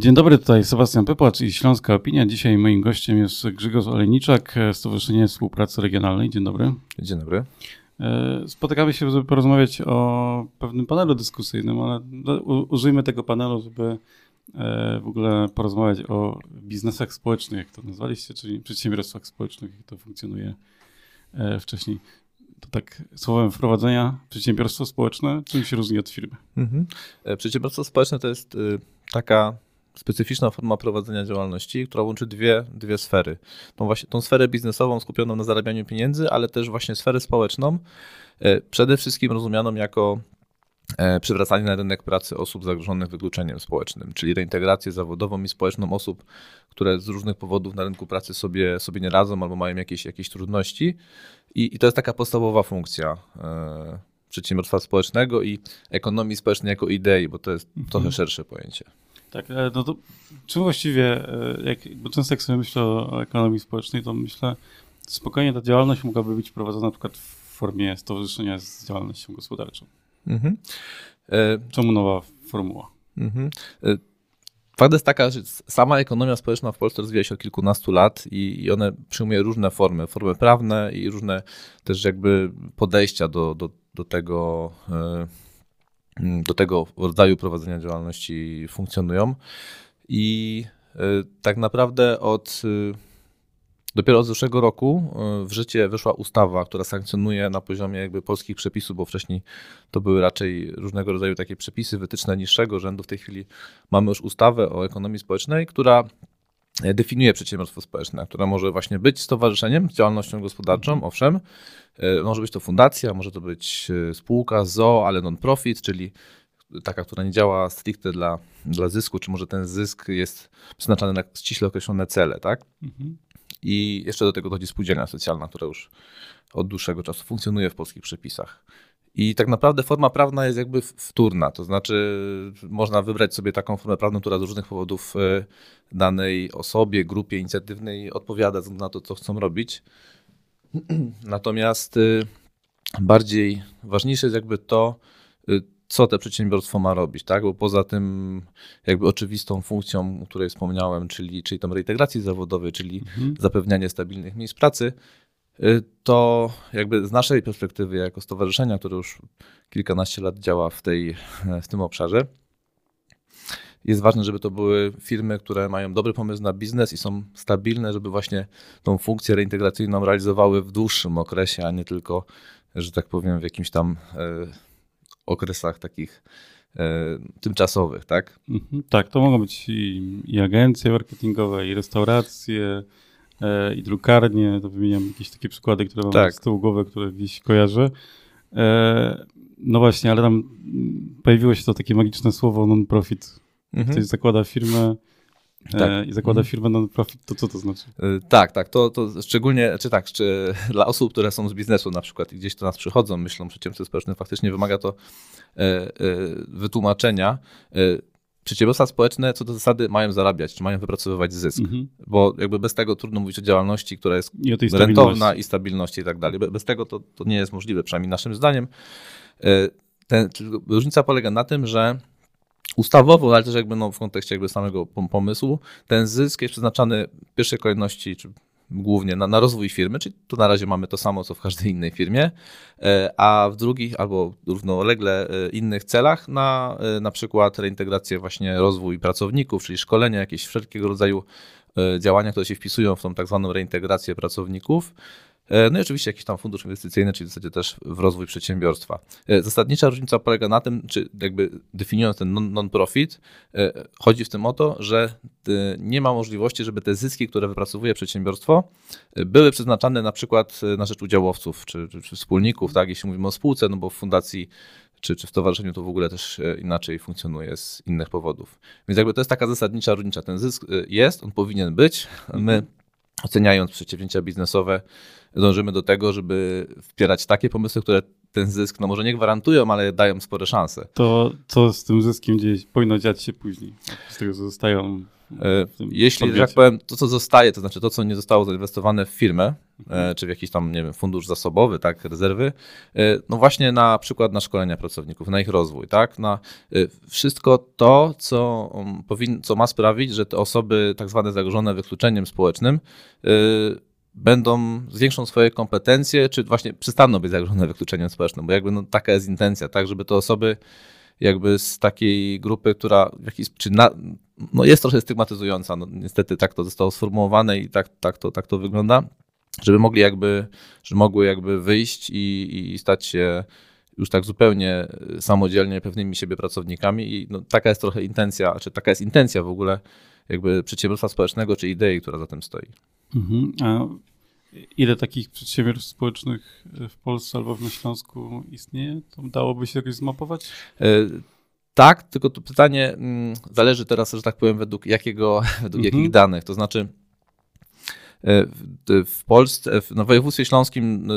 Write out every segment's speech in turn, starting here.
Dzień dobry, tutaj Sebastian Pypłacz i Śląska Opinia. Dzisiaj moim gościem jest Grzegorz Olejniczak, Stowarzyszenie Współpracy Regionalnej. Dzień dobry. Dzień dobry. E, spotykamy się, żeby porozmawiać o pewnym panelu dyskusyjnym, ale użyjmy tego panelu, żeby e, w ogóle porozmawiać o biznesach społecznych, jak to nazwaliście, czyli przedsiębiorstwach społecznych, jak to funkcjonuje e, wcześniej. To tak słowem wprowadzenia, przedsiębiorstwo społeczne, czym się różni od firmy? Mhm. Przedsiębiorstwo społeczne to jest y, taka specyficzna forma prowadzenia działalności, która łączy dwie, dwie sfery. Tą, właśnie, tą sferę biznesową skupioną na zarabianiu pieniędzy, ale też właśnie sferę społeczną, e, przede wszystkim rozumianą jako e, przywracanie na rynek pracy osób zagrożonych wykluczeniem społecznym, czyli reintegrację zawodową i społeczną osób, które z różnych powodów na rynku pracy sobie, sobie nie radzą albo mają jakieś, jakieś trudności. I, I to jest taka podstawowa funkcja e, przedsiębiorstwa społecznego i ekonomii społecznej jako idei, bo to jest mhm. trochę szersze pojęcie. Tak, e, no to czym właściwie, e, jak, bo często jak sobie myślę o ekonomii społecznej, to myślę, spokojnie ta działalność mogłaby być prowadzona na przykład w formie stowarzyszenia z działalnością gospodarczą. Mhm. E... Czemu nowa formuła? Mhm. E... Fakt jest taka, że sama ekonomia społeczna w Polsce rozwija się od kilkunastu lat i, i one przyjmuje różne formy, formy prawne i różne też jakby podejścia do, do, do tego, e, do tego rodzaju prowadzenia działalności funkcjonują. I e, tak naprawdę od e, dopiero od zeszłego roku w życie wyszła ustawa, która sankcjonuje na poziomie jakby polskich przepisów, bo wcześniej to były raczej różnego rodzaju takie przepisy wytyczne niższego rzędu. W tej chwili mamy już ustawę o ekonomii społecznej, która E, definiuje przedsiębiorstwo społeczne, które może właśnie być stowarzyszeniem z działalnością gospodarczą, mhm. owszem, e, może być to fundacja, może to być e, spółka ZO, ale non-profit, czyli taka, która nie działa stricte dla, dla zysku, czy może ten zysk jest przeznaczany na ściśle określone cele, tak? Mhm. I jeszcze do tego dochodzi spółdzielnia socjalna, która już od dłuższego czasu funkcjonuje w polskich przepisach. I tak naprawdę forma prawna jest jakby wtórna, to znaczy można wybrać sobie taką formę prawną, która z różnych powodów e, danej osobie, grupie inicjatywnej odpowiada na to, co chcą robić. Natomiast e, bardziej ważniejsze jest jakby to, e, co te przedsiębiorstwo ma robić, tak? Bo poza tym jakby oczywistą funkcją, o której wspomniałem, czyli, czyli tą reintegracji zawodowej, czyli mhm. zapewnianie stabilnych miejsc pracy, to jakby z naszej perspektywy, jako stowarzyszenia, które już kilkanaście lat działa w, tej, w tym obszarze, jest ważne, żeby to były firmy, które mają dobry pomysł na biznes i są stabilne, żeby właśnie tą funkcję reintegracyjną realizowały w dłuższym okresie, a nie tylko, że tak powiem, w jakimś tam e, okresach takich e, tymczasowych, tak? Mhm, tak, to mogą być i, i agencje marketingowe, i restauracje, i drukarnie, to wymieniam jakieś takie przykłady, które mam tak. z tyłu głowy, które gdzieś kojarzę. E, no właśnie, ale tam pojawiło się to takie magiczne słowo non-profit. Mhm. Ktoś zakłada firmę e, tak. i zakłada mhm. firmę non-profit, to co to znaczy? Tak, tak, to, to szczególnie, czy tak, czy dla osób, które są z biznesu na przykład i gdzieś do nas przychodzą, myślą przedsiębiorcy społeczny, faktycznie wymaga to wytłumaczenia przedsiębiorstwa społeczne co do zasady mają zarabiać, czy mają wypracowywać zysk, mhm. bo jakby bez tego trudno mówić o działalności, która jest I rentowna i stabilności i tak dalej. Bez tego to, to nie jest możliwe, przynajmniej naszym zdaniem. E, ten, różnica polega na tym, że ustawowo, ale też jakby no w kontekście jakby samego pomysłu, ten zysk jest przeznaczany w pierwszej kolejności, czy głównie na, na rozwój firmy, czyli tu na razie mamy to samo, co w każdej innej firmie, e, a w drugich albo równolegle e, innych celach na e, na przykład reintegrację właśnie rozwój pracowników, czyli szkolenia, jakieś wszelkiego rodzaju działania, które się wpisują w tą tak zwaną reintegrację pracowników. E, no i oczywiście jakiś tam fundusz inwestycyjny, czyli w zasadzie też w rozwój przedsiębiorstwa. E, zasadnicza różnica polega na tym, czy jakby definiując ten non-profit, e, chodzi w tym o to, że nie ma możliwości, żeby te zyski, które wypracowuje przedsiębiorstwo, były przeznaczane na przykład na rzecz udziałowców czy, czy, wspólników, tak, jeśli mówimy o spółce, no bo w fundacji czy, czy w towarzyszeniu to w ogóle też inaczej funkcjonuje z innych powodów. Więc jakby to jest taka zasadnicza różnica. Ten zysk jest, on powinien być. My oceniając przedsięwzięcia biznesowe, dążymy do tego, żeby wspierać takie pomysły, które ten zysk, no może nie gwarantują, ale dają spore szanse. To co z tym zyskiem gdzieś powinno dziać się później? Z tego, co zostają E, jeśli, że tak powiem, to co zostaje, to znaczy to, co nie zostało zainwestowane w firmę, e, mhm. czy w jakiś tam, nie wiem, fundusz zasobowy, tak, rezerwy, e, no właśnie na przykład na szkolenia pracowników, na ich rozwój, tak, na wszystko to, co, um, powin, co ma sprawić, że te osoby tak zwane zagrożone wykluczeniem społecznym będą, zwiększą swoje kompetencje, czy właśnie przestaną być zagrożone wykluczeniem społecznym, bo jakby no, taka jest intencja, tak, żeby te osoby jakby z takiej grupy, która w jakiś, czy na, no jest trochę stygmatyzująca. No, niestety tak to zostało sformułowane i tak, tak, to, tak to wygląda, żeby mogli jakby, że mogły jakby wyjść i, i stać się już tak zupełnie samodzielnie pewnymi siebie pracownikami i no, taka jest trochę intencja, czy taka jest intencja w ogóle jakby przedsiębiorstwa społecznego, czy idei, która za tym stoi. Mhm. A ile takich przedsiębiorstw społecznych w Polsce albo na Śląsku istnieje? To dałoby się jakoś zmapować? E, tak, tylko to pytanie mm, zależy teraz, że tak powiem, według jakiego, według mhm. jakich danych. To znaczy, E, w Polsce, no w województwie śląskim e,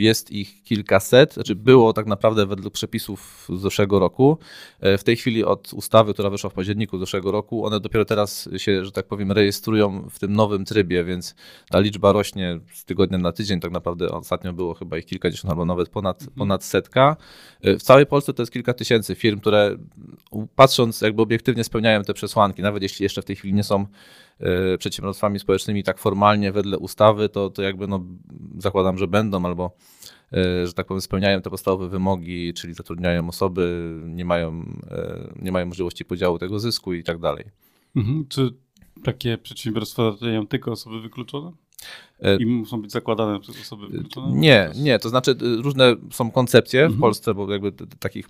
jest ich kilkaset, znaczy było tak naprawdę według przepisów z zeszłego roku. E, w tej chwili od ustawy, która wyszła w październiku zeszłego roku, one dopiero teraz się, że tak powiem, rejestrują w tym nowym trybie, więc ta liczba rośnie z tygodnia na tydzień. Tak naprawdę ostatnio było chyba ich kilkadziesiąt albo nawet ponad, mhm. ponad setka. W całej Polsce to jest kilka tysięcy firm, które patrząc jakby obiektywnie spełniają te przesłanki, nawet jeśli jeszcze w tej chwili nie są E, przedsiębiorstwami społecznymi tak formalnie wedle ustawy, to, to jakby no, zakładam, że będą albo e, że tak powiem, spełniają te podstawowe wymogi, czyli zatrudniają osoby, nie mają, e, nie mają możliwości podziału tego zysku i tak dalej. Mhm. Czy takie przedsiębiorstwa zatrudniają tylko osoby wykluczone? I muszą być zakładane przez osoby wykluczone? Nie, nie, to znaczy różne są koncepcje mhm. w Polsce, bo jakby takich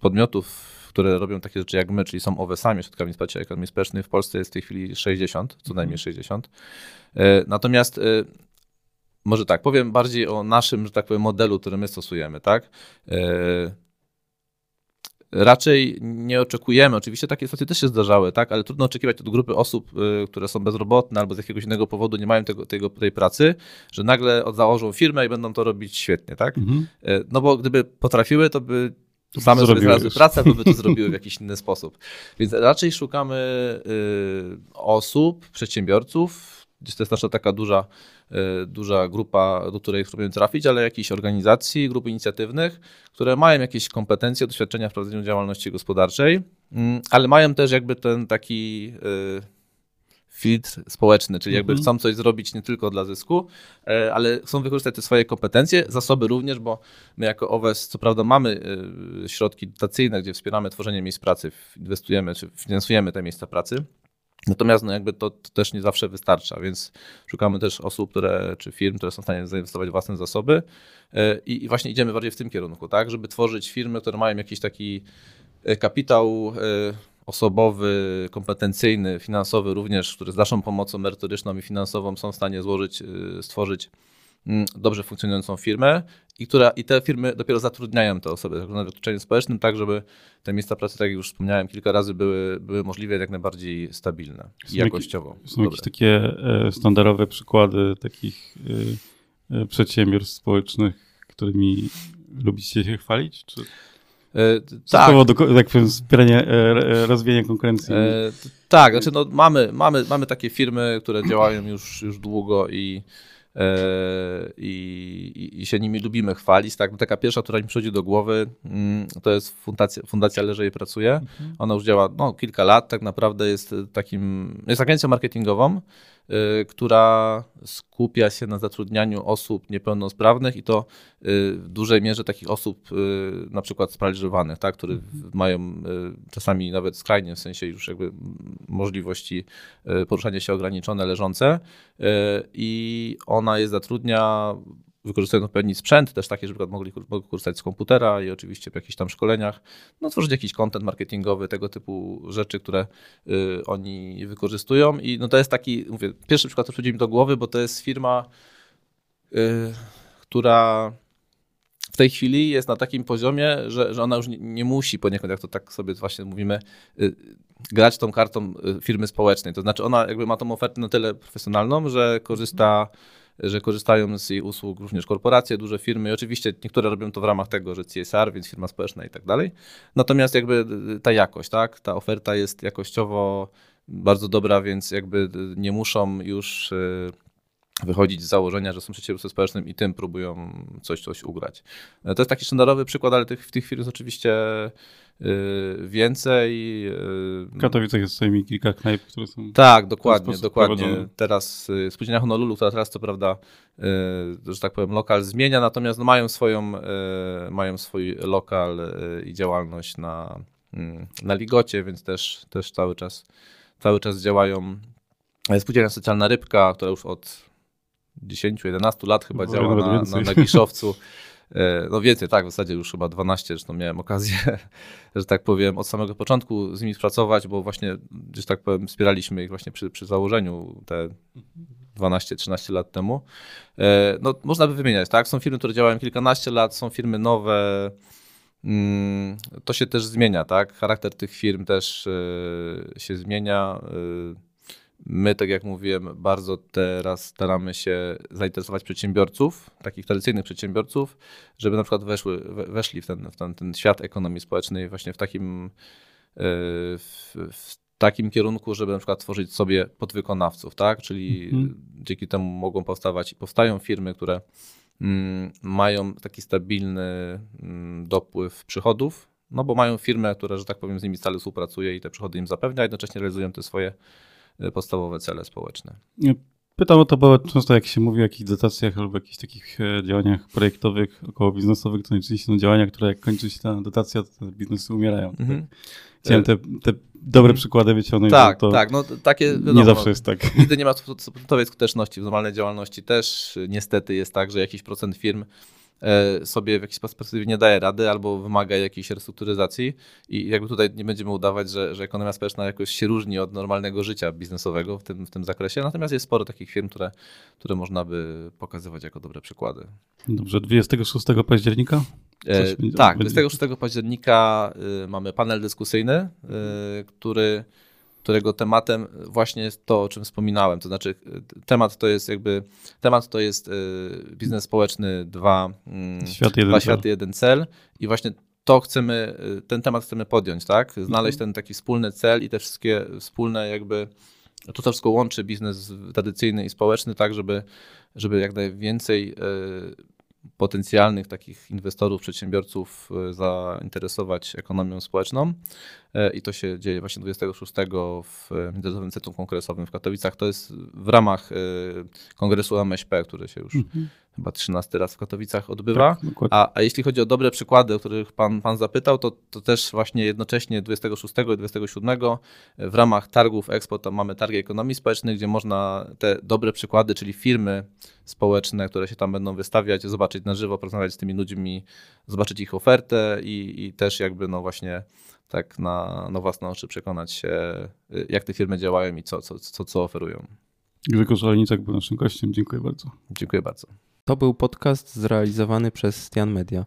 podmiotów które robią takie rzeczy jak my, czyli są OWES-ami, środkami wsparcia ekonomii społecznej. W Polsce jest w tej chwili 60, co najmniej 60. Mhm. E, natomiast e, może tak, powiem bardziej o naszym, że tak powiem, modelu, który my stosujemy, tak? E, raczej nie oczekujemy, oczywiście takie sytuacje też się zdarzały, tak, ale trudno oczekiwać od grupy osób, które są bezrobotne albo z jakiegoś innego powodu nie mają tego, tego, tej pracy, że nagle założą firmę i będą to robić świetnie, tak? Mhm. No bo gdyby potrafiły, to by same sobie znalazły pracę, to by to zrobiły w jakiś inny sposób. Więc raczej szukamy y, osób, przedsiębiorców, to jest nasza taka duża, y, duża grupa, do której chcemy trafić, ale jakichś organizacji, grup inicjatywnych, które mają jakieś kompetencje, doświadczenia w prowadzeniu działalności gospodarczej, y, ale mają też jakby ten taki y, filtr społeczny, czyli jakby mhm. chcą coś zrobić nie tylko dla zysku, e, ale chcą wykorzystać te swoje kompetencje, zasoby również, bo my jako OWES co prawda mamy e, środki dotacyjne, gdzie wspieramy tworzenie miejsc pracy, inwestujemy czy finansujemy te miejsca pracy, Natomiast no jakby to, to, też nie zawsze wystarcza, więc szukamy też osób, które, czy firm, które są w stanie zainwestować własne zasoby e, i, i właśnie idziemy bardziej w tym kierunku, tak, żeby tworzyć firmy, które mają jakiś taki kapitał osobowy, kompetencyjny, finansowy również, który z naszą pomocą merytoryczną i finansową są w stanie złożyć, y, stworzyć mm, dobrze funkcjonującą firmę i, która, i te firmy dopiero zatrudniają te osoby na wykluczeniu społecznym, tak żeby te miejsca pracy, tak jak już wspomniałem kilka razy, były, były możliwie jak najbardziej stabilne i jakościowo. Są jakieś takie e, standardowe przykłady takich e, e, przedsiębiorstw społecznych, którymi lubicie się chwalić? Czy... E, tak. do, tak powiem, wspierania, e, rozwijania konkurencji. E, tak, znaczy no, mamy, mamy, mamy takie firmy, które działają już, już długo i, e, i, i, się nimi lubimy chwalić. Tak? Taka pierwsza, która mi przychodzi do głowy, mm, to jest Fundacja, Fundacja Leżej Pracuje. Mhm. Ona już działa no, kilka lat, tak naprawdę jest takim, jest agencją marketingową, która skupia się na zatrudnianiu osób niepełnosprawnych i to y, w dużej mierze takich osób y, na przykład sparaliżowanych, tak, które mhm. mają czasami nawet skrajnie, w sensie już jakby możliwości poruszania się ograniczone, leżące i ona je zatrudnia wykorzystują odpowiedni sprzęt, też takie, żeby mogli korzystać z komputera i oczywiście w jakichś tam szkoleniach, no tworzyć jakiś content marketingowy, tego typu rzeczy, które y, oni wykorzystują i no to jest taki, mówię, pierwszy przykład, który przychodzi mi do głowy, bo to jest firma, y, która w tej chwili jest na takim poziomie, że, że ona już nie, nie, musi poniekąd, jak to tak sobie właśnie mówimy, y, grać tą kartą y, firmy społecznej. To znaczy ona jakby ma tą ofertę na tyle profesjonalną, że korzysta że korzystają z jej usług również korporacje, duże firmy i oczywiście niektóre robią to w ramach tego, że CSR, więc firma społeczna i tak dalej. Natomiast jakby ta jakość, tak, ta oferta jest jakościowo bardzo dobra, więc jakby nie muszą już wychodzić z założenia, że są przedsiębiorstwem społecznym i tym próbują coś, coś ugrać. To jest taki sztandarowy przykład, ale tych, tych firm jest oczywiście y, więcej. Y, w Katowicach jest co kilka knajp, które są. Tak, dokładnie, dokładnie. Prowadzone. Teraz y, spółdzielnia Honolulu, która teraz co prawda, że tak powiem, lokal zmienia, natomiast no mają swoją, mają swój lokal i działalność na, mm, na Ligocie, więc też, też cały czas cały czas działają. Spółdzielnia Socjalna Rybka, która już od 10-11 lat chyba no, działa na, na, na Giszowcu. E, no więcej, tak, w zasadzie już chyba 12, zresztą miałem okazję, że tak powiem, od samego początku z nimi pracować, bo właśnie, że tak powiem, wspieraliśmy ich właśnie przy, przy założeniu te 12-13 lat temu. E, no można by wymieniać, tak, są firmy, które działają kilkanaście lat, są firmy nowe, mm, to się też zmienia, tak, charakter tych firm też e, się zmienia, My, tak jak mówiłem, bardzo teraz staramy się zainteresować przedsiębiorców, takich tradycyjnych przedsiębiorców, żeby na przykład weszły, weszli w ten, w ten, ten świat ekonomii społecznej właśnie w takim, e, w, w takim kierunku, żeby na przykład tworzyć sobie podwykonawców, tak? Czyli mhm. dzięki temu mogą powstawać i powstają firmy, które mm, mają taki stabilny mm, dopływ przychodów, no bo mają firmę, która, że tak powiem, z nimi stale współpracuje i te przychody im zapewnia, a jednocześnie realizują te swoje podstawowe cele społeczne. Pytam o to, bo często jak się mówi o jakichś dotacjach albo jakichś takich e, działaniach projektowych, około biznesowych, to najczęściej są działania, które jak kończy się ta dotacja, to te biznesy umierają. Mhm. Tak? Chciałem te, te dobre przykłady wyciągnąć. Tak, to tak. No, takie, wiadomo, nie zawsze jest tak. Nigdy nie ma stuprocentowej skuteczności. W normalnej działalności też niestety jest tak, że jakiś procent firm E, sobie w jakiś sposób nie daje rady albo wymaga jakiejś restrukturyzacji i jakby tutaj nie będziemy udawać, że, że ekonomia społeczna jakoś się różni od normalnego życia biznesowego w tym, w tym zakresie, natomiast jest sporo takich firm, które, które można by pokazywać jako dobre przykłady. Dobrze, 26 października? E, tak, 26 października y, mamy panel dyskusyjny, y, który którego tematem właśnie jest to, o czym wspominałem. To znaczy, temat to jest jakby, temat to jest y, biznes społeczny, dwa, mm, Świat jeden, dwa światy, jeden cel i właśnie to chcemy, y, ten temat chcemy podjąć, tak? Znaleźć mhm. ten taki wspólny cel i te wszystkie wspólne jakby, to to wszystko łączy biznes tradycyjny i społeczny, tak, żeby, żeby jak najwięcej y, potencjalnych takich inwestorów, przedsiębiorców e, zainteresować ekonomią społeczną. E, I to się dzieje właśnie 26 w Międzynarodowym Centrum Kongresowym w Katowicach. To jest w ramach e, kongresu MŚP, który się już mhm chyba 13 raz w Katowicach odbywa. Tak, a, a jeśli chodzi o dobre przykłady, o których pan, pan zapytał, to, to też właśnie jednocześnie 26 i 27 w ramach targów Expo tam mamy targi ekonomii społecznej, gdzie można te dobre przykłady, czyli firmy społeczne, które się tam będą wystawiać, zobaczyć na żywo, porozmawiać z tymi ludźmi, zobaczyć ich ofertę i, i też jakby no właśnie tak na, na własne oczy przekonać się, jak te firmy działają i co, co, co, co oferują. Grzegorz Olejniczak był naszym gościem. Dziękuję bardzo. Dziękuję bardzo. To był podcast zrealizowany przez Stian Media.